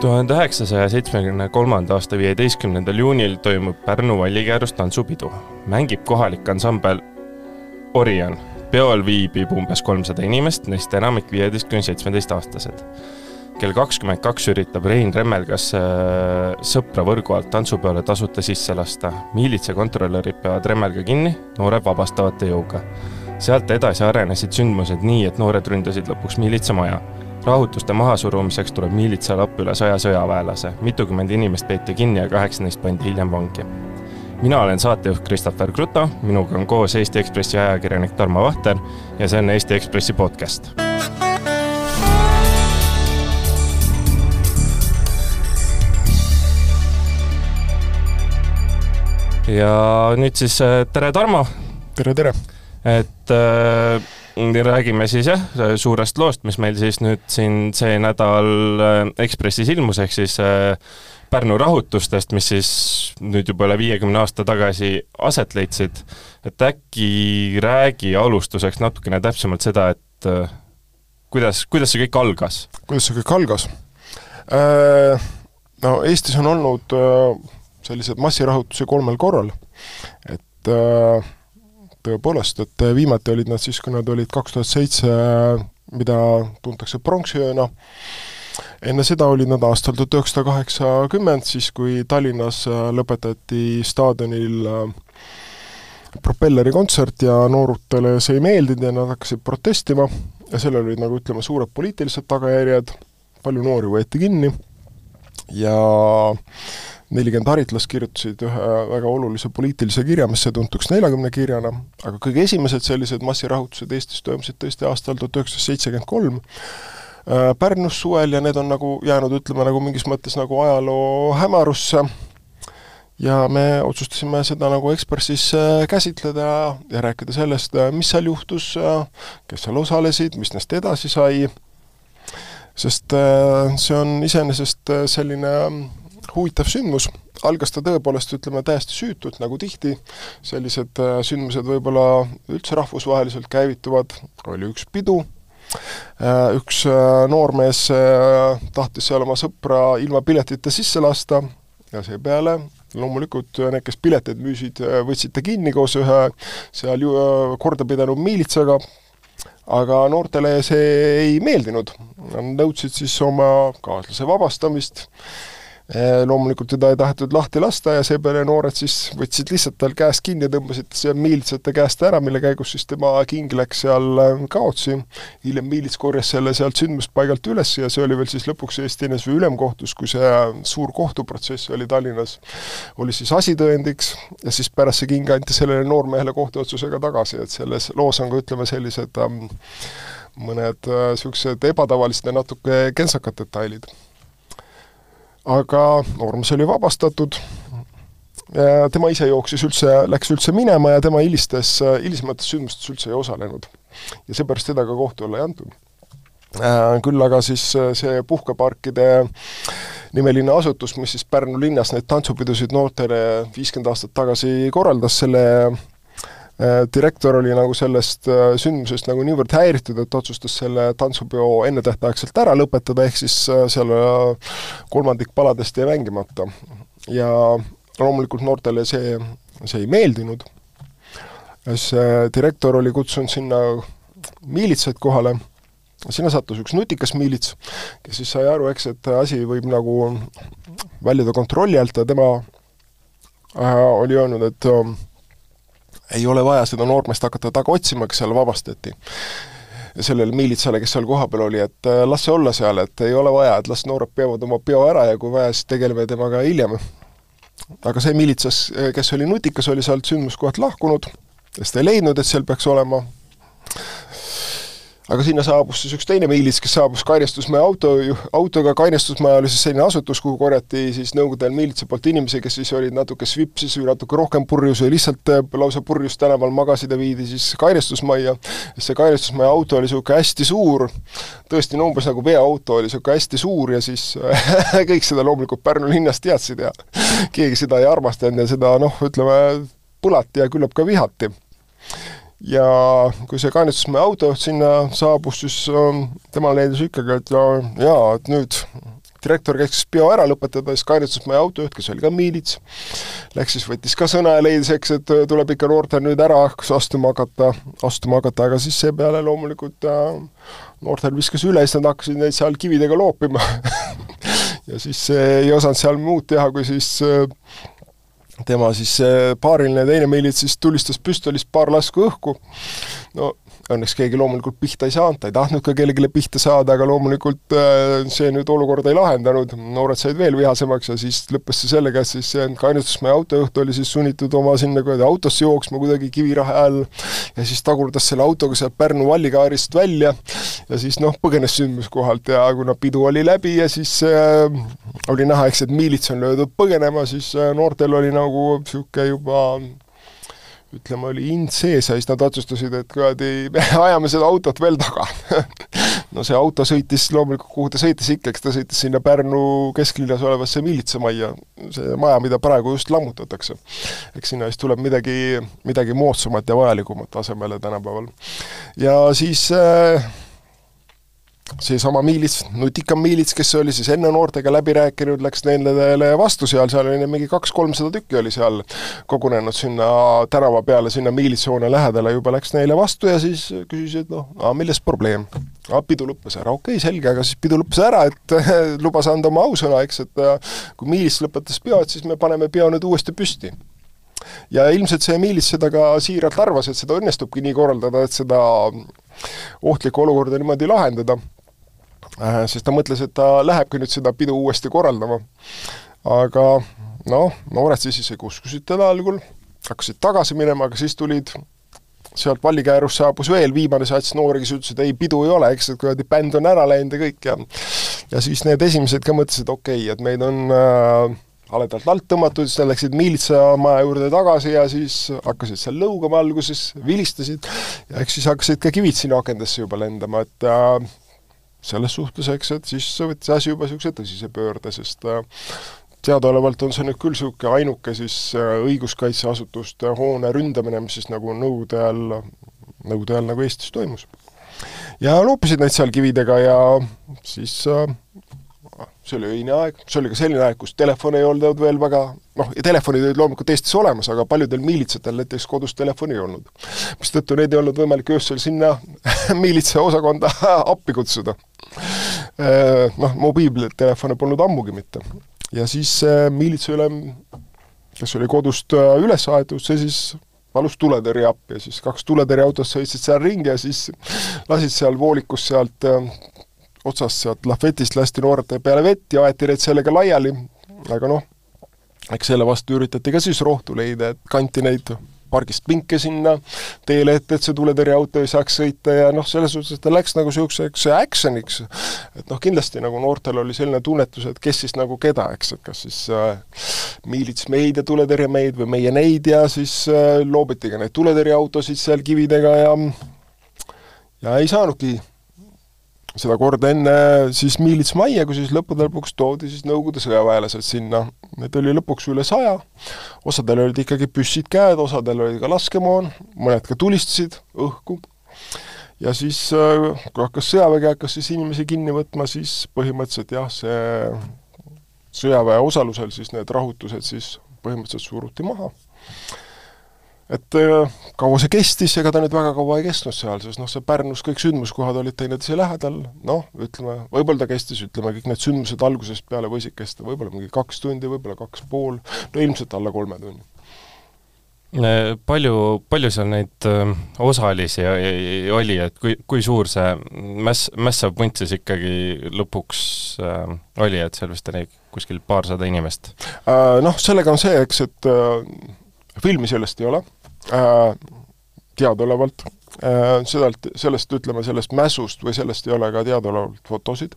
tuhande üheksasaja seitsmekümne kolmanda aasta viieteistkümnendal juunil toimub Pärnu Vallikäärus tantsupidu. mängib kohalik ansambel Orion. peol viibib umbes kolmsada inimest, neist enamik viieteist kuni seitsmeteistaastased. kell kakskümmend kaks üritab Rein Remmelgas äh, sõpra võrgu alt tantsupeole tasuta sisse lasta. miilitsa kontrolörid peavad Remmelga kinni, noored vabastavad ta jõuga. sealt edasi arenesid sündmused nii, et noored ründasid lõpuks miilitsa maja rahutuste mahasurumiseks tuleb miilitsale appi üle saja sõjaväelase, mitukümmend inimest peeti kinni ja kaheksa neist pandi hiljem vangi. mina olen saatejuht Christopher Kruto, minuga on koos Eesti Ekspressi ajakirjanik Tarmo Vahter ja see on Eesti Ekspressi podcast. ja nüüd siis äh, tere, Tarmo! tere, tere! et äh, räägime siis jah, suurest loost, mis meil siis nüüd siin see nädal äh, Ekspressis ilmus, ehk siis äh, Pärnu rahutustest, mis siis nüüd juba üle viiekümne aasta tagasi aset leidsid. et äkki räägi alustuseks natukene täpsemalt seda, et äh, kuidas, kuidas see kõik algas? kuidas see kõik algas? No Eestis on olnud sellised massirahutusi kolmel korral, et tõepoolest, et viimati olid nad siis, kui nad olid kaks tuhat seitse, mida tuntakse pronksiööna, enne seda olid nad aastal tuhat üheksasada kaheksakümmend, siis kui Tallinnas lõpetati staadionil äh, propelleri kontsert ja noorutele see ei meeldinud ja nad hakkasid protestima ja sellel olid nagu ütleme, suured poliitilised tagajärjed, palju noori võeti kinni ja nelikümmend haritlast kirjutasid ühe väga olulise poliitilise kirja, mis sai tuntuks neljakümne kirjana, aga kõige esimesed sellised massirahutused Eestis toimusid tõesti aastal tuhat üheksasada seitsekümmend kolm, äh, Pärnus suvel ja need on nagu jäänud, ütleme, nagu mingis mõttes nagu ajaloo hämarusse. Ja me otsustasime seda nagu Ekspressis äh, käsitleda ja rääkida sellest, äh, mis seal juhtus, kes seal osalesid, mis neist edasi sai, sest see on iseenesest selline huvitav sündmus, algas ta tõepoolest, ütleme, täiesti süütult, nagu tihti, sellised äh, sündmused võib-olla üldse rahvusvaheliselt käivituvad, oli üks pidu, äh, üks äh, noormees tahtis seal oma sõpra ilma piletita sisse lasta. Ja seepeale loomulikult need, kes pileteid müüsid, võtsid ta kinni koos ühe seal ju korda pidanud miilitsaga, aga noortele see ei meeldinud. Nad nõudsid siis oma kaaslase vabastamist loomulikult teda ei tahetud lahti lasta ja seepeale noored siis võtsid lihtsalt tal käest kinni, tõmbasid miilitsate käest ära, mille käigus siis tema king läks seal äh, kaotsi. hiljem miilits korjas selle sealt sündmuspaigalt üles ja see oli veel siis lõpuks Eesti NSV Ülemkohtus, kui see suur kohtuprotsess oli Tallinnas, oli siis asitõendiks ja siis pärast see king anti sellele noormehele kohtuotsusega tagasi, et selles loos on ka ütleme, sellised ähm, mõned niisugused ebatavalised ja natuke kentsakad detailid aga noormees oli vabastatud, tema ise jooksis üldse, läks üldse minema ja tema hilistes, hilisemates sündmustes üldse ei osalenud. ja seepärast teda ka kohtu alla ei antud. Küll aga siis see puhkeparkide nimeline asutus, mis siis Pärnu linnas neid tantsupidusid noortele viiskümmend aastat tagasi korraldas, selle Äh, direktor oli nagu sellest äh, sündmusest nagu niivõrd häiritud, et otsustas selle tantsupeo ennetähtaegselt ära lõpetada, ehk siis äh, seal kolmandik paladest jäi mängimata. ja loomulikult noortele see, see ei meeldinud, see direktor oli kutsunud sinna miilitsaid kohale, sinna sattus üks nutikas miilits, kes siis sai aru, eks, et asi võib nagu väljuda kontrolli alt ja tema äh, oli öelnud, et äh, ei ole vaja seda noormeest hakata taga otsima, kes seal vabastati. sellele miilitsale, kes seal kohapeal oli, et äh, las see olla seal, et ei ole vaja, et las noored peavad oma peo ära ja kui vaja, siis tegeleme temaga hiljem. aga see miilitsas, kes oli nutikas, oli sealt sündmuskohalt lahkunud, sest ei leidnud, et seal peaks olema aga sinna saabus siis üks teine miilits, kes saabus kainestusmaja auto, autoga, kainestusmaja oli siis selline asutus, kuhu korjati siis Nõukogude ajal miilitsa poolt inimesi, kes siis olid natuke svipsis või natuke rohkem purjus või lihtsalt äh, lausa purjus tänaval magasid ja viidi siis kainestusmajja. see kainestusmaja auto oli niisugune hästi suur, tõesti no umbes nagu veoauto oli niisugune hästi suur ja siis kõik seda loomulikult Pärnu linnas teadsid ja keegi seda ei armastanud ja seda noh, ütleme, põlati ja küllap ka vihati ja kui see kainestusmehe auto sinna saabus, siis ähm, tema leidis ikkagi, et ja, jaa, et nüüd direktor käis peo ära lõpetada, siis kainetusmaja autojuht, kes oli ka miilits, läks siis, võttis ka sõna ja leidis, eks, et tuleb ikka noortel nüüd ära astuma hakata, astuma hakata, aga siis seepeale loomulikult äh, noortel viskas üle, siis nad hakkasid neid seal kividega loopima. Ja siis ei osanud seal muud teha, kui siis äh, tema siis paariline teine miilits siis tulistas püstolist paar lasku õhku, no õnneks keegi loomulikult pihta ei saanud, ta ei tahtnud ka kellelegi pihta saada, aga loomulikult äh, see nüüd olukorda ei lahendanud, noored said veel vihasemaks ja siis lõppes see sellega, et siis kainestusmaja autojuht oli siis sunnitud oma sinna kuradi autosse jooksma kuidagi kivirahe all ja siis tagurdas selle autoga sealt Pärnu vallikaarist välja ja siis noh, põgenes sündmuskohalt ja kuna pidu oli läbi ja siis äh, oli näha, eks, et miilits on löödud põgenema, siis äh, noortel oli nagu niisugune juba ütleme, oli hind sees ja siis nad otsustasid, et kuradi, me ajame seda autot veel taga no see auto sõitis loomulikult, kuhu ta sõitis ikka, eks ta sõitis sinna Pärnu kesklinnas olevasse miilitsamajja, see maja, mida praegu just lammutatakse. eks sinna siis tuleb midagi, midagi moodsamat ja vajalikumat asemele tänapäeval. ja siis äh, seesama miilits, nutikam miilits, kes oli siis enne noortega läbi rääkinud, läks nendele vastu seal, seal oli mingi kaks-kolmsada tükki oli seal kogunenud sinna tänava peale, sinna miilitshoone lähedale, juba läks neile vastu ja siis küsis, et noh, milles probleem? pidu lõppes ära, okei okay,, selge, aga siis pidu lõppes ära, et lubas anda oma ausõna, eks, et kui miilits lõpetas peo, et siis me paneme peo nüüd uuesti püsti. Ja ilmselt see miilits seda ka siiralt arvas, et seda õnnestubki nii korraldada, et seda ohtlikku olukorda niimoodi lahendada. Äh, sest ta mõtles, et ta lähebki nüüd seda pidu uuesti korraldama. aga noh, noored siis isegi uskusid teda algul, hakkasid tagasi minema, aga siis tulid sealt Vallikäärust saabus veel viimane sats noori, kes ütles, et ei, pidu ei ole, eks, et kuradi bänd on ära läinud ja kõik ja ja siis need esimesed ka mõtlesid, okei okay,, et meid on äh, haledalt alt tõmmatud, siis nad läksid miilitsamaja juurde tagasi ja siis hakkasid seal lõugama alguses, vilistasid ja eks siis hakkasid ka kivid sinna akendesse juba lendama, et äh, selles suhtes, eks, et siis võttis asi juba niisuguse tõsise pöörde, sest äh, teadaolevalt on see nüüd küll niisugune ainuke siis äh, õiguskaitseasutuste hoone ründamine, mis siis nagu Nõukogude ajal, Nõukogude ajal nagu Eestis toimus. ja loopisid neid seal kividega ja siis äh, see oli öine aeg, see oli ka selline aeg, kus telefone ei olnud veel väga noh, ja telefonid olid loomulikult Eestis olemas, aga paljudel miilitsatel näiteks kodus telefoni ei olnud. mistõttu neid ei olnud võimalik öösel sinna miilitsaosakonda appi kutsuda. Äh, noh, mobiiltelefone polnud ammugi mitte. ja siis äh, miilitsaülem, kes oli kodust äh, üles aetud, see siis palus tuletõrje appi ja siis kaks tuletõrjeautot sõitsid seal ringi ja siis lasid seal voolikus sealt otsast sealt lahvetist lasti noorte peale vett ja aeti neid sellega laiali, aga noh, eks selle vastu üritati ka siis rohtu leida, et kanti neid pargist pinke sinna teele ette, et see tuletõrjeauto ei saaks sõita ja noh, selles suhtes, ta läks nagu niisuguseks action'iks, et noh, kindlasti nagu noortel oli selline tunnetus, et kes siis nagu keda, eks, et kas siis äh, miilits meid ja tuletõrje meid või meie neid ja siis äh, loobiti ka neid tuletõrjeautosid seal kividega ja ja ei saanudki seda korda enne siis miilitsmajja, kui siis lõppude lõpuks toodi siis Nõukogude sõjaväelased sinna. Neid oli lõpuks üle saja, osadel olid ikkagi püssid käed, osadel oli ka laskemoon, mõned ka tulistasid õhku, ja siis, äh, kui hakkas sõjavägi, hakkas siis inimesi kinni võtma, siis põhimõtteliselt jah, see sõjaväe osalusel siis need rahutused siis põhimõtteliselt suruti maha et äh, kaua see kestis, ega ta nüüd väga kaua ei kestnud seal, sest noh, see Pärnus kõik sündmuskohad olid teineteise lähedal, noh, ütleme, võib-olla ta kestis, ütleme, kõik need sündmused algusest peale võisid kesta võib-olla mingi kaks tundi, võib-olla kaks pool, no ilmselt alla kolme tunni. Äh, palju, palju seal neid äh, osalisi oli, et kui, kui suur see mäss, mässav punt siis ikkagi lõpuks oli, et seal vist oli kuskil paarsada inimest? Noh, sellega on see, eks, et filmi sellest ei ole teadaolevalt äh,, sedalt, sellest, ütleme, sellest mässust või sellest ei ole ka teadaolevalt fotosid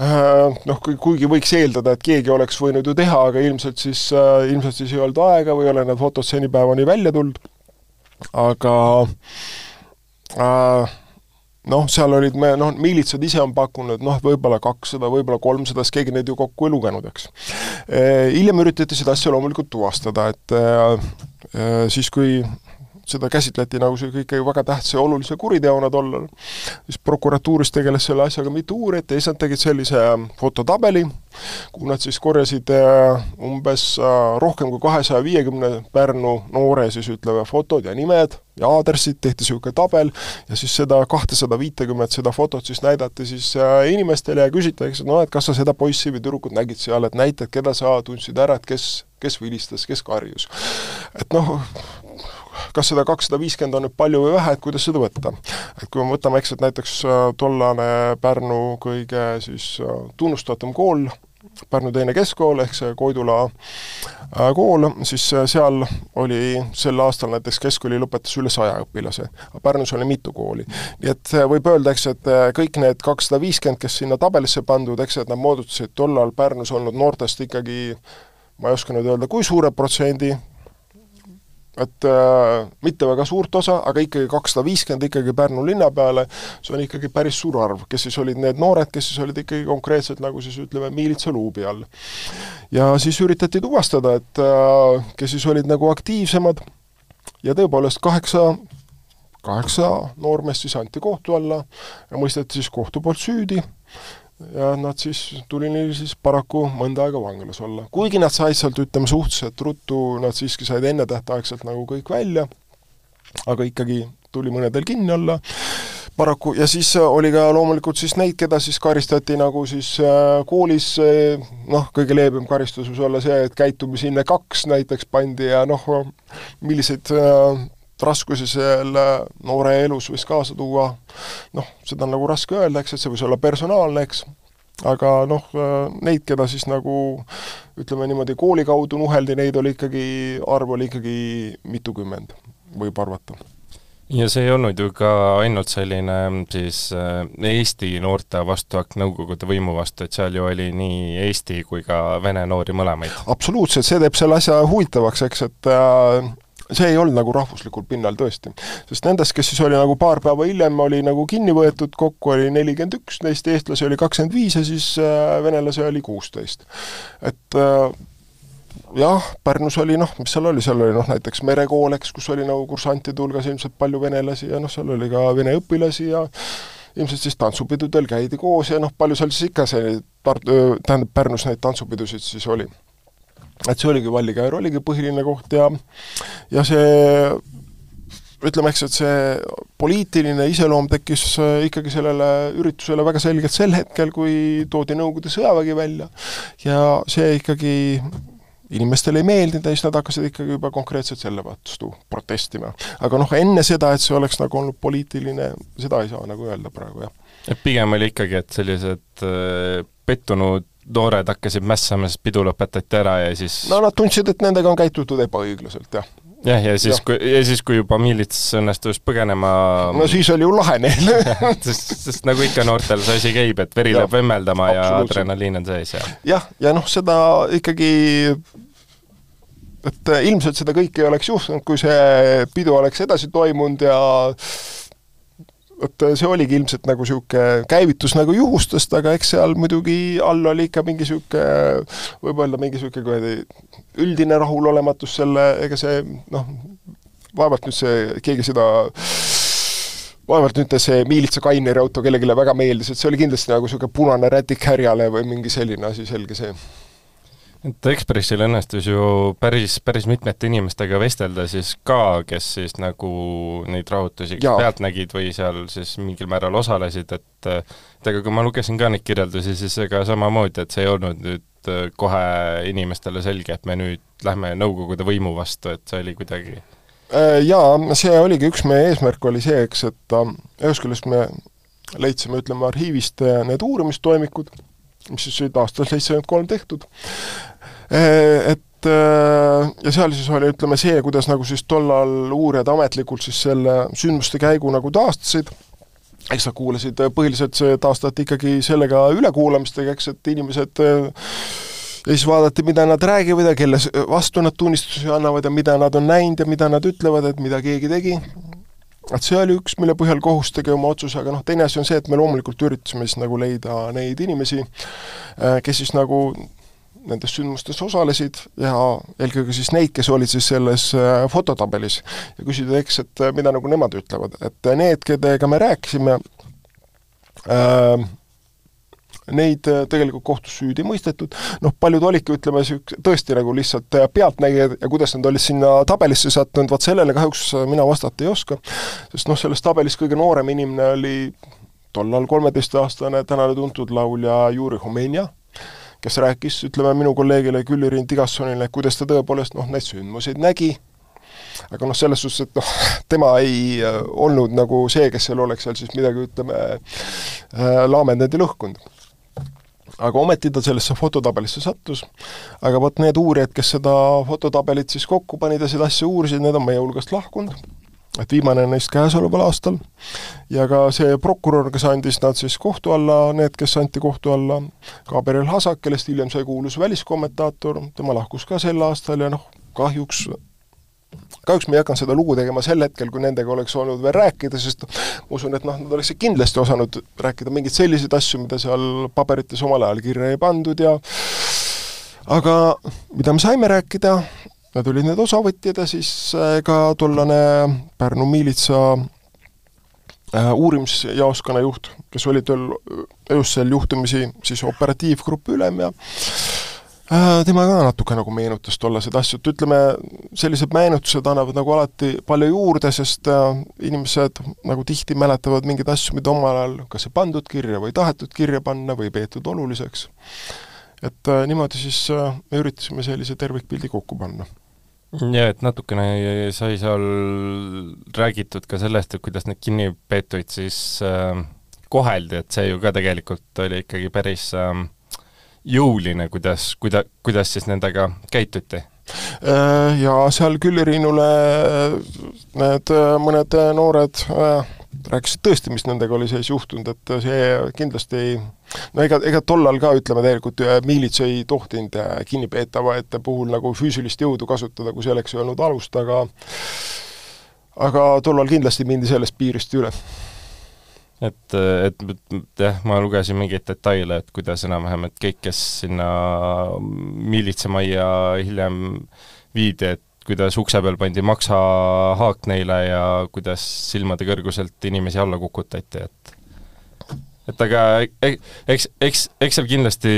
äh,. Noh, kuigi võiks eeldada, et keegi oleks võinud ju teha, aga ilmselt siis äh,, ilmselt siis ei olnud aega või ei ole need fotod senipäevani välja tulnud, aga äh, noh, seal olid me, noh, miilitsad ise on pakkunud noh, võib-olla kakssada, võib-olla kolmsada, sest keegi neid ju kokku ei lugenud, eks. hiljem üritati seda asja loomulikult tuvastada, et äh, siis, kui seda käsitleti nagu see ikkagi väga tähtsa ja olulise kuriteona tollal, siis prokuratuuris tegeles selle asjaga mitu uurijat ja siis nad tegid sellise fototabeli, kuhu nad siis korjasid äh, umbes äh, rohkem kui kahesaja viiekümne Pärnu noore siis ütleme fotod ja nimed ja aadressid, tehti niisugune tabel ja siis seda kahtesada viitekümmet, seda fotot siis näidati siis äh, inimestele ja küsiti, eks, no et kas sa seda poissi või tüdrukut nägid seal, et näitad, keda sa tundsid ära, et kes, kes vilistas, kes karjus. et noh, kas seda kakssada viiskümmend on nüüd palju või vähe, et kuidas seda võtta. et kui me võtame, eks, et näiteks äh, tollane Pärnu kõige siis äh, tunnustatum kool, Pärnu teine keskkool ehk see Koidula äh, kool, siis seal oli sel aastal näiteks keskkooli lõpetas üle saja õpilase. Pärnus oli mitu kooli. nii et võib öelda, eks, et kõik need kakssada viiskümmend, kes sinna tabelisse pandud, eks, et nad moodustasid tollal Pärnus olnud noortest ikkagi ma ei oska nüüd öelda, kui suure protsendi, et äh, mitte väga suurt osa, aga ikkagi kakssada viiskümmend ikkagi Pärnu linna peale, see on ikkagi päris suur arv, kes siis olid need noored, kes siis olid ikkagi konkreetselt nagu siis ütleme, miilitsa luubi all. ja siis üritati tuvastada, et äh, kes siis olid nagu aktiivsemad ja tõepoolest kaheksa kaheksa noormeest siis anti kohtu alla ja mõisteti siis kohtu poolt süüdi ja nad siis, tuli neil siis paraku mõnda aega vanglas olla. kuigi nad said sealt, ütleme, suhteliselt ruttu, nad siiski said ennetähtaegselt nagu kõik välja, aga ikkagi tuli mõnedel kinni olla, paraku, ja siis oli ka loomulikult siis neid, keda siis karistati nagu siis äh, koolis äh, noh, kõige leebem karistus võis olla see, et käitumishinne kaks näiteks pandi ja noh, milliseid äh, raskusi selle noore elus võis kaasa tuua, noh, seda on nagu raske öelda, eks, et see võis olla personaalne, eks, aga noh, neid, keda siis nagu ütleme niimoodi, kooli kaudu nuheldi, neid oli ikkagi, arv oli ikkagi mitukümmend, võib arvata. Ja see ei olnud ju ka ainult selline siis äh, Eesti noorte vastuakt Nõukogude võimu vastu, et seal ju oli nii Eesti kui ka vene noori mõlemaid? absoluutselt, see teeb selle asja huvitavaks, eks, et äh, see ei olnud nagu rahvuslikul pinnal tõesti. sest nendest, kes siis oli nagu paar päeva hiljem, oli nagu kinni võetud, kokku oli nelikümmend üks, neist eestlasi oli kakskümmend viis ja siis äh, venelasi oli kuusteist. et äh, jah, Pärnus oli noh, mis seal oli, seal oli noh näiteks merekool, eks, kus oli nagu kursantide hulgas ilmselt palju venelasi ja noh, seal oli ka vene õpilasi ja ilmselt siis tantsupidudel käidi koos ja noh, palju seal siis ikka see Tartu, tähendab Pärnus neid tantsupidusid siis oli et see oligi Vallikäär, oligi põhiline koht ja ja see ütleme, eks, et see poliitiline iseloom tekkis äh, ikkagi sellele üritusele väga selgelt sel hetkel, kui toodi Nõukogude sõjavägi välja ja see ikkagi inimestele ei meeldinud ja siis nad hakkasid ikkagi juba konkreetselt selle vastu protestima. aga noh, enne seda, et see oleks nagu olnud poliitiline, seda ei saa nagu öelda praegu, jah. et pigem oli ikkagi, et sellised äh, pettunud noored hakkasid mässama, sest pidu lõpetati ära ja siis no nad tundsid, et nendega on käitutud ebaõiglaselt, jah. Jah, ja siis, kui, ja siis, kui juba miilits õnnestus põgenema no siis oli ju lahe neil. sest, sest nagu ikka noortel see asi käib, et veri läheb vemmeldama ja adrenaliin on sees ja jah, ja noh, seda ikkagi et ilmselt seda kõike ei oleks juhtunud, kui see pidu oleks edasi toimunud ja et see oligi ilmselt nagu niisugune käivitus nagu juhustest, aga eks seal muidugi all oli ikka mingi niisugune, võib öelda mingi niisugune kuradi üldine rahulolematus selle, ega see noh, vaevalt nüüd see, keegi seda vaevalt nüüd see miilitsa Kaineri auto kellelegi väga meeldis, et see oli kindlasti nagu niisugune punane rätik härjale või mingi selline asi, selge see et Ekspressil õnnestus ju päris, päris mitmete inimestega vestelda siis ka, kes siis nagu neid rahutusi pealt nägid või seal siis mingil määral osalesid, et et ega kui ma lugesin ka neid kirjeldusi, siis ega samamoodi, et see ei olnud nüüd äh, kohe inimestele selge, et me nüüd lähme Nõukogude võimu vastu, et see oli kuidagi äh, Jaa, see oligi üks meie eesmärk, oli see, eks, et äh, ühest küljest me leidsime, ütleme, arhiivist need uurimistoimikud, mis siis olid aastal seitsekümmend kolm tehtud, Eh, et eh, ja seal siis oli, ütleme, see, kuidas nagu siis tollal uurijad ametlikult siis selle sündmuste käigu nagu taastasid, eks nad kuulasid, eh, põhiliselt see taastati ikkagi sellega ülekuulamistega, eks, et inimesed ja siis vaadati, mida nad räägivad ja kelle vastu nad tunnistusi annavad ja mida nad on näinud ja mida nad ütlevad, et mida keegi tegi, et see oli üks, mille põhjal kohus tegi oma otsuse, aga noh, teine asi on see, et me loomulikult üritasime siis nagu leida neid inimesi, kes siis nagu nendes sündmustes osalesid ja eelkõige siis neid, kes olid siis selles äh, fototabelis ja küsida, eks, et äh, mida nagu nemad ütlevad, et need, kellega me rääkisime äh,, neid tegelikult kohtus süüdi mõistetud, noh, paljud olidki, ütleme, siuk-, tõesti nagu lihtsalt pealtnägijad ja kuidas nad olid sinna tabelisse sattunud, vot sellele kahjuks mina vastata ei oska, sest noh, selles tabelis kõige noorem inimene oli tollal kolmeteistaastane tänane tuntud laulja Juri Homenja, kes rääkis, ütleme, minu kolleegile Külli-Riin Tigassonile, kuidas ta tõepoolest noh, neid sündmuseid nägi, aga noh, selles suhtes, et noh, tema ei äh, olnud nagu see, kes seal oleks seal siis midagi, ütleme äh,, laamendanud ja lõhkunud. aga ometi ta sellesse fototabelisse sattus, aga vot need uurijad, kes seda fototabelit siis kokku panid ja seda asja uurisid, need on meie hulgast lahkunud et viimane neist käesoleval aastal, ja ka see prokurör, kes andis nad siis kohtu alla, need, kes anti kohtu alla, Gabriel Hasak, kellest hiljem sai kuulus väliskommentaator, tema lahkus ka sel aastal ja noh, kahjuks kahjuks ma ei hakanud seda lugu tegema sel hetkel, kui nendega oleks olnud veel rääkida, sest ma usun, et noh, nad oleksid kindlasti osanud rääkida mingeid selliseid asju, mida seal paberites omal ajal kirja ei pandud ja aga mida me saime rääkida, Nad olid need osavõtjad ja siis äh, ka tollane Pärnu miilitsa äh, uurimisjaoskonna juht, kes oli tööl öösel juhtumisi siis operatiivgrupi ülem ja äh, tema ka natuke nagu meenutas tollaseid asju, et ütleme, sellised meenutused annavad nagu alati palju juurde, sest inimesed nagu tihti mäletavad mingeid asju, mida omal ajal kas ei pandud kirja või tahetud kirja panna või peetud oluliseks. Et niimoodi siis me üritasime sellise tervikpildi kokku panna ja et natukene sai seal räägitud ka sellest, et kuidas neid kinnipeetuid siis äh, koheldi, et see ju ka tegelikult oli ikkagi päris äh, jõuline, kuidas, kuida-, kuidas siis nendega käituti? Äh, ja seal Külli-Riinule need äh, mõned noored äh, rääkisid tõesti, mis nendega oli sees juhtunud, et see kindlasti ei no ega, ega tollal ka ütleme tegelikult miilits ei tohtinud kinnipeetavate puhul nagu füüsilist jõudu kasutada, kui selleks ei olnud alust, aga aga tollal kindlasti mindi sellest piirist üle. et, et, et jah, ma lugesin mingeid detaile, et kuidas enam-vähem, et kõik, kes sinna miilitsamajja hiljem viidi, et kuidas ukse peal pandi maksahaak neile ja kuidas silmade kõrguselt inimesi alla kukutati, et et aga eks, eks, eks seal kindlasti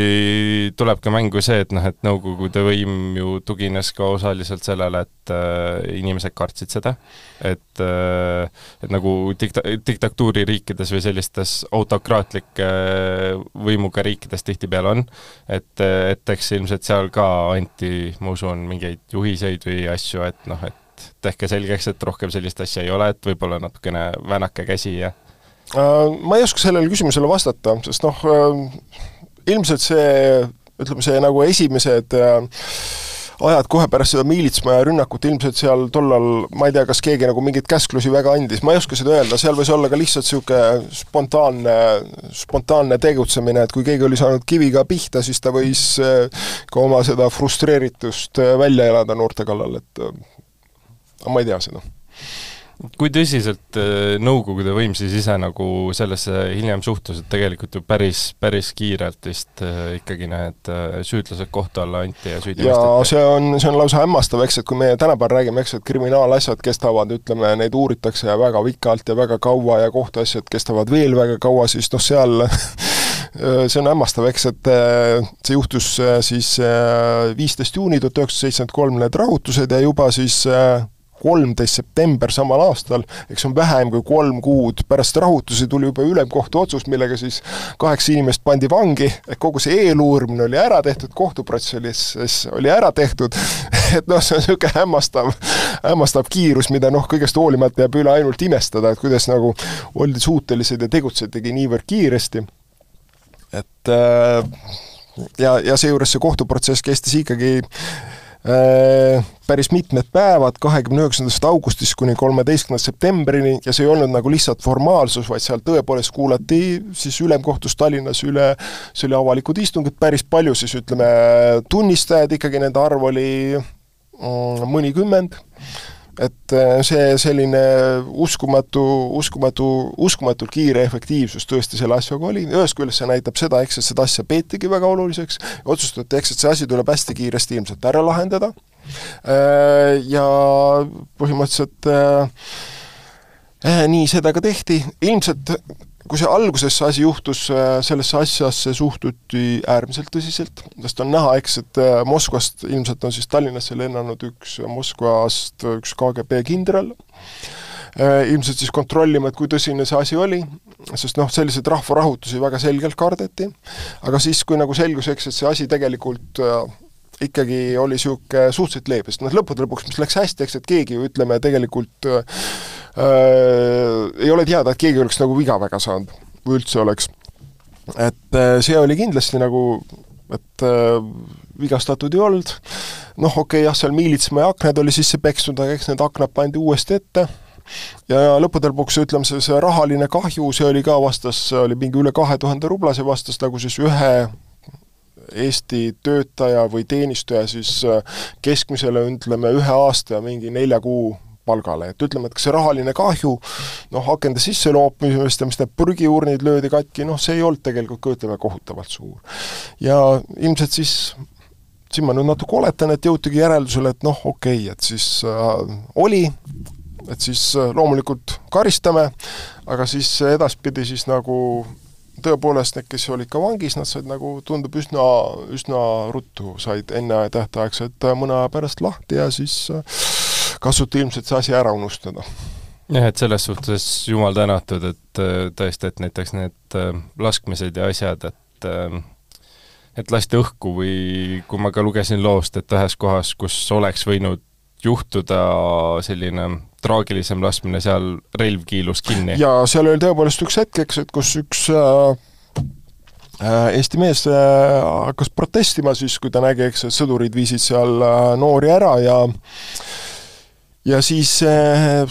tuleb ka mängu see, et noh, et Nõukogude võim ju tugines ka osaliselt sellele, et äh, inimesed kartsid seda, et äh, et nagu dikta-, diktatuuririikides või sellistes autokraatlike võimuga riikides tihtipeale on, et, et eks ilmselt seal ka anti, ma usun, mingeid juhiseid või asju, et noh, et tehke selgeks, et rohkem sellist asja ei ole, et võib-olla natukene väänake käsi ja ma ei oska sellele küsimusele vastata, sest noh, äh, ilmselt see, ütleme, see nagu esimesed äh, ajad kohe pärast seda miilitsmaja rünnakut ilmselt seal tollal, ma ei tea, kas keegi nagu mingeid käsklusi väga andis, ma ei oska seda öelda, seal võis olla ka lihtsalt niisugune spontaanne, spontaanne tegutsemine, et kui keegi oli saanud kiviga pihta, siis ta võis ka oma seda frustreeritust välja elada noorte kallal, et ma ei tea seda kui tõsiselt äh, Nõukogude võim siis ise nagu sellesse hiljem suhtus, et tegelikult ju päris, päris kiirelt vist äh, ikkagi need äh, süüdlased kohtu alla anti ja süüdi jaa, see on, see on lausa hämmastav, eks, et kui meie tänapäeval räägime, eks, et kriminaalasjad kestavad, ütleme, neid uuritakse väga pikalt ja väga kaua ja kohtuasjad kestavad veel väga kaua, siis noh, seal see on hämmastav, eks, et see juhtus siis viisteist juuni tuhat üheksasada seitsekümmend kolm, need rahutused ja juba siis kolmteist september samal aastal, eks on vähem kui kolm kuud pärast rahutusi tuli juba ülemkohtu otsus, millega siis kaheksa inimest pandi vangi, et kogu see eeluurimine oli ära tehtud, kohtuprotsessis oli ära tehtud, et noh, see on niisugune hämmastav, hämmastav kiirus, mida noh, kõigest hoolimata jääb üle ainult imestada, et kuidas nagu oldi suutelised ja tegutsetigi niivõrd kiiresti, et äh, ja, ja seejuures see kohtuprotsess kestis ikkagi päris mitmed päevad, kahekümne üheksandast augustist kuni kolmeteistkümnenda septembrini ja see ei olnud nagu lihtsalt formaalsus, vaid seal tõepoolest kuulati siis ülemkohtus Tallinnas üle, see oli avalikud istungid, päris palju siis ütleme, tunnistajaid ikkagi, nende arv oli mm, mõnikümmend, et äh, see selline uskumatu, uskumatu, uskumatult kiire efektiivsus tõesti selle asjaga oli, ühest küljest see näitab seda, eks, et seda asja peetigi väga oluliseks, otsustati, eks, et see asi tuleb hästi kiiresti ilmselt ära lahendada. Äh, ja põhimõtteliselt äh, nii seda ka tehti, ilmselt kui see alguses see asi juhtus, äh, sellesse asjasse suhtuti äärmiselt tõsiselt, sest on näha, eks, et äh, Moskvast ilmselt on siis Tallinnasse lennanud üks Moskvast üks KGB kindral, äh, ilmselt siis kontrollima, et kui tõsine see asi oli, sest noh, selliseid rahvarahutusi väga selgelt kardeti, aga siis, kui nagu selgus, eks, et see asi tegelikult ikkagi oli niisugune suhteliselt leebe, sest noh, lõppude lõpuks, mis läks hästi, eks, et keegi ju ütleme, tegelikult ei ole teada, et keegi oleks nagu viga väga saanud või üldse oleks. et äh, see oli kindlasti nagu, et äh, vigastatud ei olnud, noh okei okay,, jah, seal miilitsmaja aknad oli sisse pekstud, aga eks need aknad pandi uuesti ette, ja lõppude lõpuks ütleme, see, see rahaline kahju, see oli ka vastas, oli mingi üle kahe tuhande rublase vastas nagu siis ühe Eesti töötaja või teenistuja siis äh, keskmisele ütleme ühe aasta ja mingi nelja kuu palgale, et ütleme, et kas see rahaline kahju noh, akende sisse loopimist ja mis need purgiurnid löödi katki, noh see ei olnud tegelikult ka ütleme kohutavalt suur. ja ilmselt siis siin ma nüüd natuke oletan, et jõutigi järeldusele, et noh, okei okay,, et siis äh, oli, et siis äh, loomulikult karistame, aga siis edaspidi siis nagu tõepoolest need, kes olid ka vangis, nad said nagu, tundub üsna, üsna ruttu said ennetähtaegselt mõne aja pärast lahti ja siis äh, katsuti ilmselt see asi ära unustada. jah, et selles suhtes jumal tänatud, et äh, tõesti, et näiteks need äh, laskmised ja asjad, et et lasti õhku või kui ma ka lugesin loost, et ühes kohas, kus oleks võinud juhtuda selline traagilisem laskmine, seal relv kiilus kinni. jaa, seal oli tõepoolest üks hetk, eks, et kus üks äh, äh, Eesti mees äh, hakkas protestima siis, kui ta nägi, eks, et sõdurid viisid seal äh, noori ära ja ja siis äh,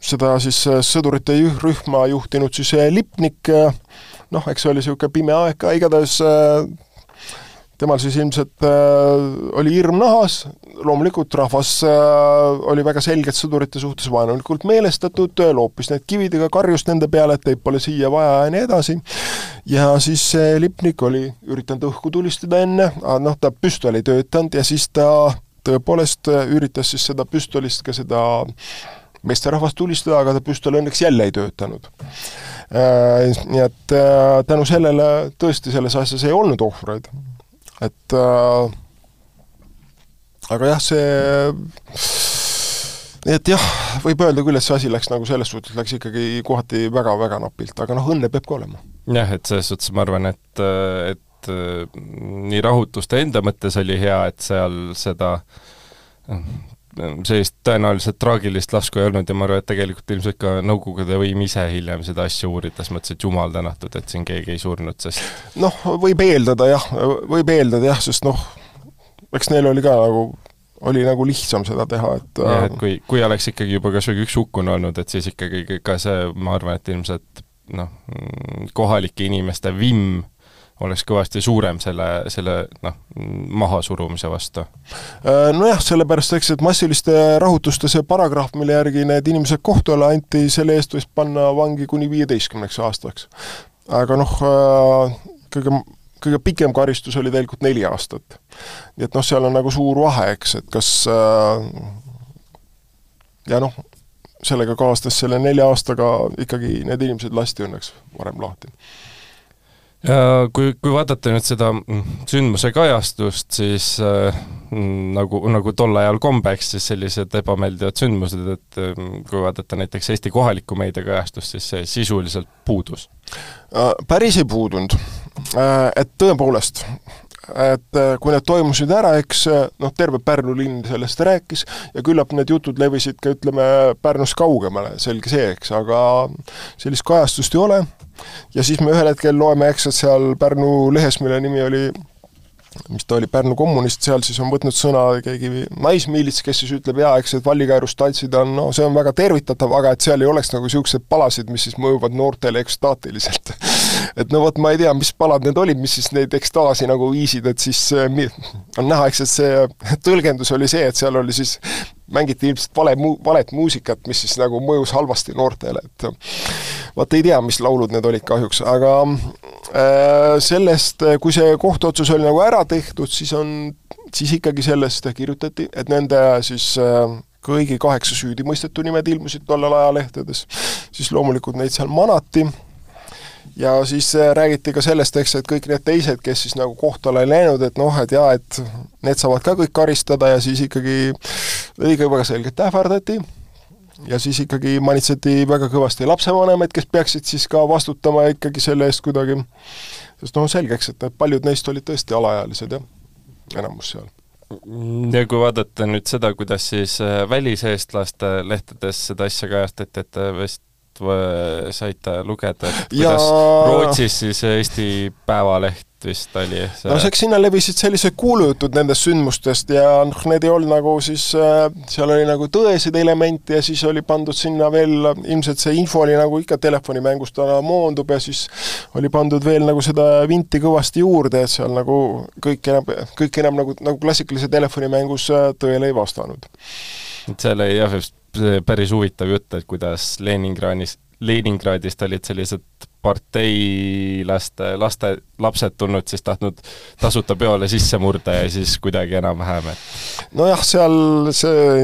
seda siis äh, sõdurite rühma juhtinud siis äh, Lipnik äh, noh, eks see oli niisugune pime aeg ka, igatahes äh, temal siis ilmselt äh, oli hirm nahas, loomulikult rahvas äh, oli väga selgelt sõdurite suhtes vaenulikult meelestatud, loopis need kividega, karjus nende peale, et teid pole siia vaja ja nii edasi, ja siis see Lipnik oli üritanud õhku tulistada enne, noh, ta püstol ei töötanud ja siis ta tõepoolest üritas siis seda püstolist ka seda meesterahvast tulistada, aga ta püstol õnneks jälle ei töötanud. Äh, nii et äh, tänu sellele tõesti selles asjas ei olnud ohvreid et äh, aga jah, see et jah, võib öelda küll, et see asi läks nagu selles suhtes, läks ikkagi kohati väga-väga napilt, aga noh, õnne peab ka olema. jah, et selles suhtes ma arvan, et, et nii rahutuste enda mõttes oli hea, et seal seda sellist tõenäoliselt traagilist lasku ei olnud ja ma arvan, et tegelikult ilmselt ka Nõukogude võim ise hiljem seda asja uurides mõtles, et jumal tänatud, et siin keegi ei surnud, sest noh, võib eeldada jah, võib eeldada jah, sest noh, eks neil oli ka nagu oli nagu lihtsam seda teha, et jah, et kui, kui oleks ikkagi juba kas või üks hukkunu olnud, et siis ikkagi ka see, ma arvan, et ilmselt noh, kohalike inimeste vimm oleks kõvasti suurem selle, selle noh, mahasurumise vastu? Äh, nojah, sellepärast eks, et massiliste rahutuste see paragrahv, mille järgi need inimesed kohtu alla anti, selle eest võis panna vangi kuni viieteistkümneks aastaks. aga noh, äh, kõige kõige pikem karistus oli tegelikult neli aastat. nii et noh, seal on nagu suur vahe, eks, et kas äh, ja noh, sellega kaasnes selle nelja aastaga ikkagi need inimesed lasti õnneks varem lahti kui, kui vaadata nüüd seda mm, sündmuse kajastust, siis äh, mm, nagu, nagu tol ajal kombeks, siis sellised ebameeldivad sündmused, et äh, kui vaadata näiteks Eesti kohaliku meedia kajastust, siis see sisuliselt puudus äh,? Päris ei puudunud äh,, et tõepoolest, et äh, kui need toimusid ära, eks äh, noh, terve Pärnu linn sellest rääkis ja küllap need jutud levisid ka ütleme, Pärnust kaugemale, selge see, eks, aga sellist kajastust ei ole. Ja siis me ühel hetkel loeme, eks, et seal Pärnu lehes, mille nimi oli mis ta oli, Pärnu kommunist, seal siis on võtnud sõna keegi naismiilits, kes siis ütleb jaa, eks, et vallikäärust tantsida on, no see on väga tervitatav, aga et seal ei oleks nagu niisuguseid palasid, mis siis mõjuvad noortele ekstaatiliselt. Et no vot, ma ei tea, mis palad need olid, mis siis neid ekstaasi nagu viisid, et siis on näha, eks, et see tõlgendus oli see, et seal oli siis mängiti ilmselt vale mu-, valet muusikat, mis siis nagu mõjus halvasti noortele, et vaat ei tea, mis laulud need olid kahjuks, aga äh, sellest, kui see kohtuotsus oli nagu ära tehtud, siis on, siis ikkagi sellest kirjutati, et nende siis äh, kõigi kaheksa süüdimõistetu nimed ilmusid tollal ajalehtedes, siis loomulikult neid seal manati. Ja siis äh, räägiti ka sellest, eks, et kõik need teised, kes siis nagu kohtule ei läinud, et noh, et jaa, et need saavad ka kõik karistada ja siis ikkagi õige väga selgelt ähvardati ja siis ikkagi manitseti väga kõvasti lapsevanemaid, kes peaksid siis ka vastutama ikkagi selle eest kuidagi, sest noh, selgeks, et paljud neist olid tõesti alaealised, jah, enamus seal. Ja kui vaadata nüüd seda, kuidas siis äh, väliseestlaste lehtedes seda asja kajastati, et vist saite lugeda, et kuidas ja... Rootsis siis Eesti Päevaleht vist oli see no eks sinna levisid sellised kuulujutud nendest sündmustest ja noh, need ei olnud nagu siis äh,, seal oli nagu tõeseid elemente ja siis oli pandud sinna veel, ilmselt see info oli nagu ikka telefonimängust ta moondub ja siis oli pandud veel nagu seda vinti kõvasti juurde, et seal nagu kõik enam, kõik enam nagu, nagu klassikalise telefonimängus äh, tõele ei vastanud. et seal oli jah, päris huvitav jutt, et kuidas Leningradis, Leningradist olid sellised parteilaste, laste, lapsed tulnud siis tahtnud tasuta peole sisse murda ja siis kuidagi enam-vähem, et nojah, seal see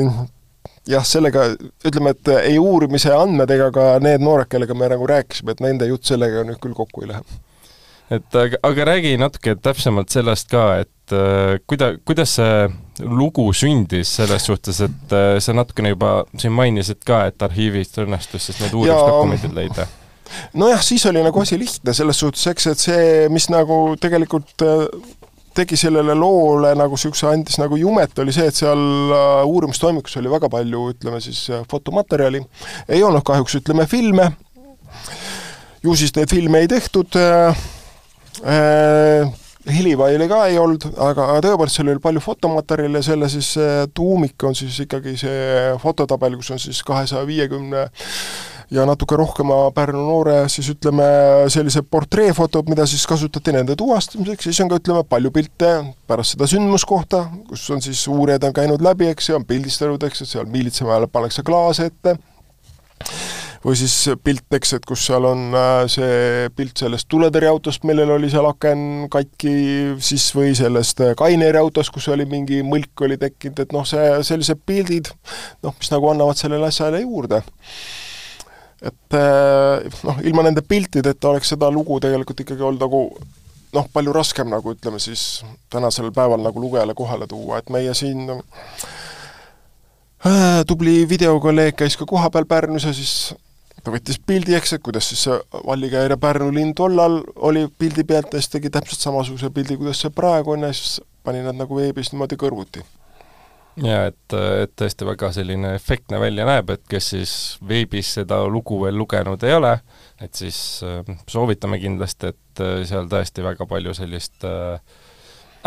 jah, sellega ütleme, et ei uurimise andmed ega ka need noored, kellega me nagu rääkisime, et nende jutt sellega nüüd küll kokku ei lähe. et aga, aga räägi natuke täpsemalt sellest ka, et äh, kuida-, kuidas see lugu sündis selles suhtes, et äh, sa natukene juba siin mainisid ka, et arhiivist õnnestus siis need uurimisdokumendid leida? Nojah, siis oli nagu asi lihtne selles suhtes, eks, et see, mis nagu tegelikult äh, tegi sellele loole nagu niisuguse, andis nagu jumet, oli see, et seal äh, uurimistoimikus oli väga palju, ütleme siis, fotomaterjali, ei olnud kahjuks, ütleme, filme, ju siis neid filme ei tehtud äh,, äh, helifaili ka ei olnud, aga tõepoolest seal oli palju fotomaterjali ja selle siis tuumik on siis ikkagi see fototabel, kus on siis kahesaja viiekümne ja natuke rohkema Pärnu noore siis ütleme, sellised portreefotod, mida siis kasutati nende tuvastamiseks, siis on ka ütleme, palju pilte pärast seda sündmuskohta, kus on siis uurijad on käinud läbi, eks ju, on pildistanud, eks, et seal miilitsemäele pannakse klaas ette, või siis pilt, eks, et kus seal on äh, see pilt sellest tuletõrjeautost, millel oli seal aken katki, siis või sellest äh, Kaineri autost, kus oli mingi mõlk oli tekkinud, et noh, see, sellised pildid, noh, mis nagu annavad sellele asjale juurde et äh, noh, ilma nende piltideta oleks seda lugu tegelikult ikkagi olnud nagu noh, palju raskem nagu ütleme siis tänasel päeval nagu lugejale kohale tuua, et meie siin äh, tubli videokolleeg käis ka kohapeal Pärnus ja siis ta võttis pildi, eks, et kuidas siis see Vallikäire Pärnu linn tollal oli pildi pealt ja siis tegi täpselt samasuguse pildi, kuidas see praegu on ja siis pani nad nagu veebis niimoodi kõrvuti jaa, et, et tõesti väga selline efektne välja näeb, et kes siis veebis seda lugu veel lugenud ei ole, et siis äh, soovitame kindlasti, et äh, seal tõesti väga palju sellist äh,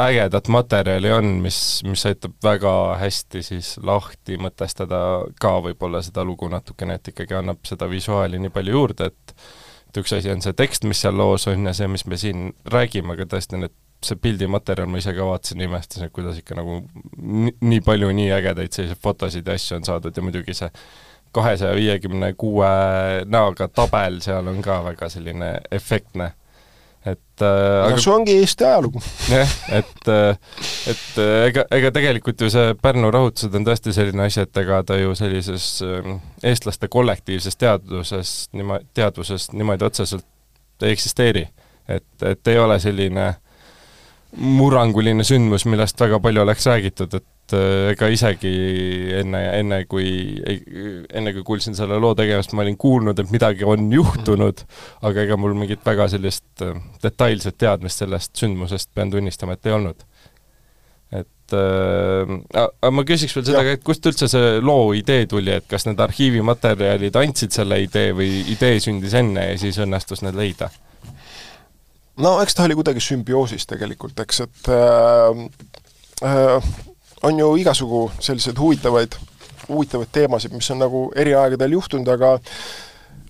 ägedat materjali on, mis, mis aitab väga hästi siis lahti mõtestada ka võib-olla seda lugu natukene, et ikkagi annab seda visuaali nii palju juurde, et et üks asi on see tekst, mis seal loos on ja see, mis me siin räägime, aga tõesti need see pildimaterjal, ma ise ka vaatasin imestasin, et kuidas ikka nagu nii, nii palju nii ägedaid selliseid fotosid ja asju on saadud ja muidugi see kahesaja viiekümne kuue näoga tabel seal on ka väga selline efektne. et äh, aga see ongi Eesti ajalugu. jah, et, äh, et äh, ega, ega tegelikult ju see Pärnu rahutused on tõesti selline asi, et ega ta ju sellises äh, eestlaste kollektiivses teadvuses, niima-, teadvuses niimoodi otseselt ei eksisteeri. et, et ei ole selline murranguline sündmus, millest väga palju oleks räägitud, et äh, ega isegi enne, enne kui, enne kui kuulsin selle loo tegemist, ma olin kuulnud, et midagi on juhtunud, aga ega mul mingit väga sellist äh, detailset teadmist sellest sündmusest, pean tunnistama, et ei olnud. et äh, aga ma küsiks veel seda ka, et kust üldse see loo idee tuli, et kas need arhiivimaterjalid andsid selle idee või idee sündis enne ja siis õnnestus need leida? No eks ta oli kuidagi sümbioosis tegelikult, eks, et äh, äh, on ju igasugu selliseid huvitavaid, huvitavaid teemasid, mis on nagu eri aegadel juhtunud, aga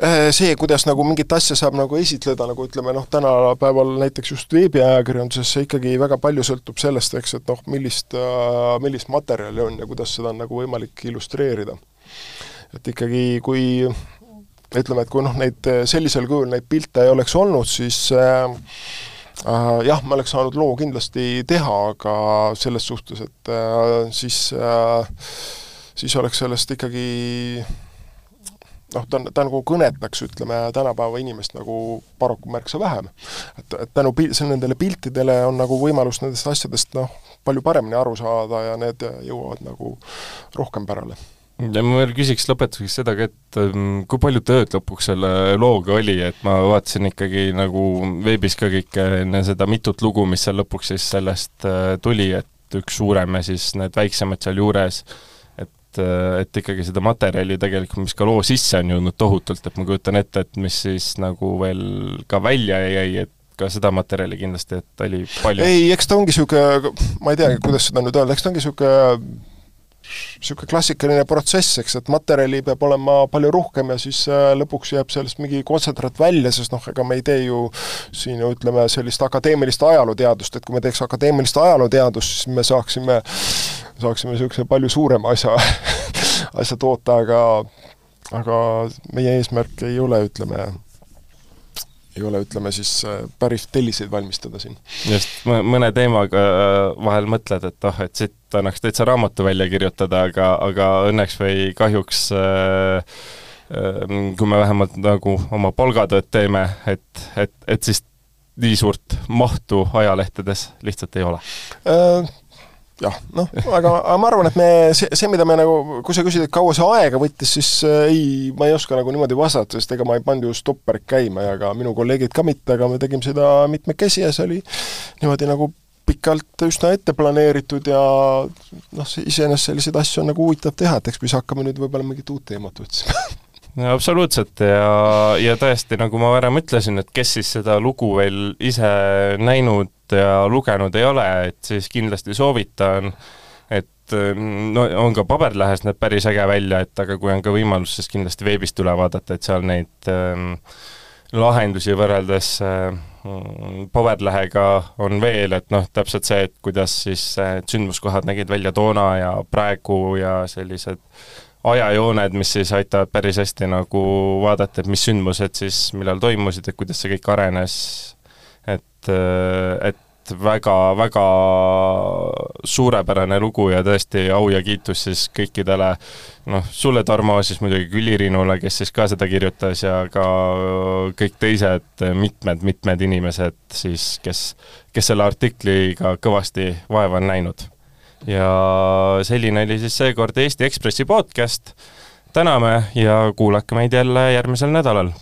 Äh, see, kuidas nagu mingit asja saab nagu esitleda, nagu ütleme noh, tänapäeval näiteks just veebiajakirjanduses see ikkagi väga palju sõltub sellest, eks, et noh, millist, äh, millist materjali on ja kuidas seda on nagu võimalik illustreerida. et ikkagi, kui ütleme, et kui noh, neid sellisel kujul neid pilte ei oleks olnud, siis äh, jah, ma oleks saanud loo kindlasti teha, aga selles suhtes, et äh, siis äh, siis oleks sellest ikkagi noh, ta ta nagu kõnetaks, ütleme, tänapäeva inimest nagu paraku märksa vähem. et, et tänu pi-, nendele piltidele on nagu võimalus nendest asjadest noh, palju paremini aru saada ja need jõuavad nagu rohkem pärale ja ma veel küsiks lõpetuseks seda ka, et um, kui palju tööd lõpuks selle looga oli, et ma vaatasin ikkagi nagu veebis ka kõike enne seda mitut lugu, mis seal lõpuks siis sellest uh, tuli, et üks suurem ja siis need väiksemad sealjuures et, äh, et ikkagi seda materjali tegelikult, mis ka loo sisse on jõudnud tohutult, et ma kujutan ette, et mis siis nagu veel ka välja jäi, et ka seda materjali kindlasti, et oli palju. ei, eks ta ongi niisugune, ma ei teagi, kuidas seda nüüd öelda, eks ta ongi niisugune niisugune klassikaline protsess, eks, et materjali peab olema palju rohkem ja siis äh, lõpuks jääb sellest mingi kontsentraat välja, sest noh, ega me ei tee ju siin ju ütleme, sellist akadeemilist ajalooteadust, et kui me teeks akadeemilist ajalooteadust, siis me saaksime saaksime niisuguse palju suurema asja asja toota, aga aga meie eesmärk ei ole, ütleme, ei ole, ütleme siis äh, päris telliseid valmistada siin. just, mõne teemaga äh, vahel mõtled, et oh, et siit annaks täitsa raamatu välja kirjutada, aga, aga õnneks või kahjuks äh, kui me vähemalt nagu oma palgatööd teeme, et, et, et siis nii suurt mahtu ajalehtedes lihtsalt ei ole? Jah, noh, aga, aga ma arvan, et me, see, see, mida me nagu, kui sa küsid, et kaua see aega võttis, siis äh, ei, ma ei oska nagu niimoodi vastata, sest ega ma ei pannud ju stopperit käima ja ka minu kolleegid ka mitte, aga me tegime seda mitmekesi ja see oli niimoodi nagu pikalt üsna ette planeeritud ja noh, iseenesest selliseid asju on nagu huvitav teha, et eks me siis hakkame nüüd võib-olla mingit uut teemat otsima. No absoluutselt ja, ja tõesti, nagu ma varem ütlesin, et kes siis seda lugu veel ise näinud ja lugenud ei ole, et siis kindlasti soovitan, et no on ka paberlehes näeb päris äge välja, et aga kui on ka võimalus, siis kindlasti veebist üle vaadata, et seal neid ähm, lahendusi võrreldes äh, paberlehega on veel, et noh, täpselt see, et kuidas siis äh, sündmuskohad nägid välja toona ja praegu ja sellised ajajooned, mis siis aitavad päris hästi nagu vaadata, et mis sündmused siis millal toimusid, et kuidas see kõik arenes, et, et väga-väga suurepärane lugu ja tõesti au ja kiitus siis kõikidele. Noh, sulle, Tarmo, siis muidugi Külli-Riinule, kes siis ka seda kirjutas ja ka kõik teised mitmed-mitmed inimesed siis, kes, kes selle artikliga kõvasti vaeva on näinud. Ja selline oli siis seekord Eesti Ekspressi podcast. täname ja kuulake meid jälle järgmisel nädalal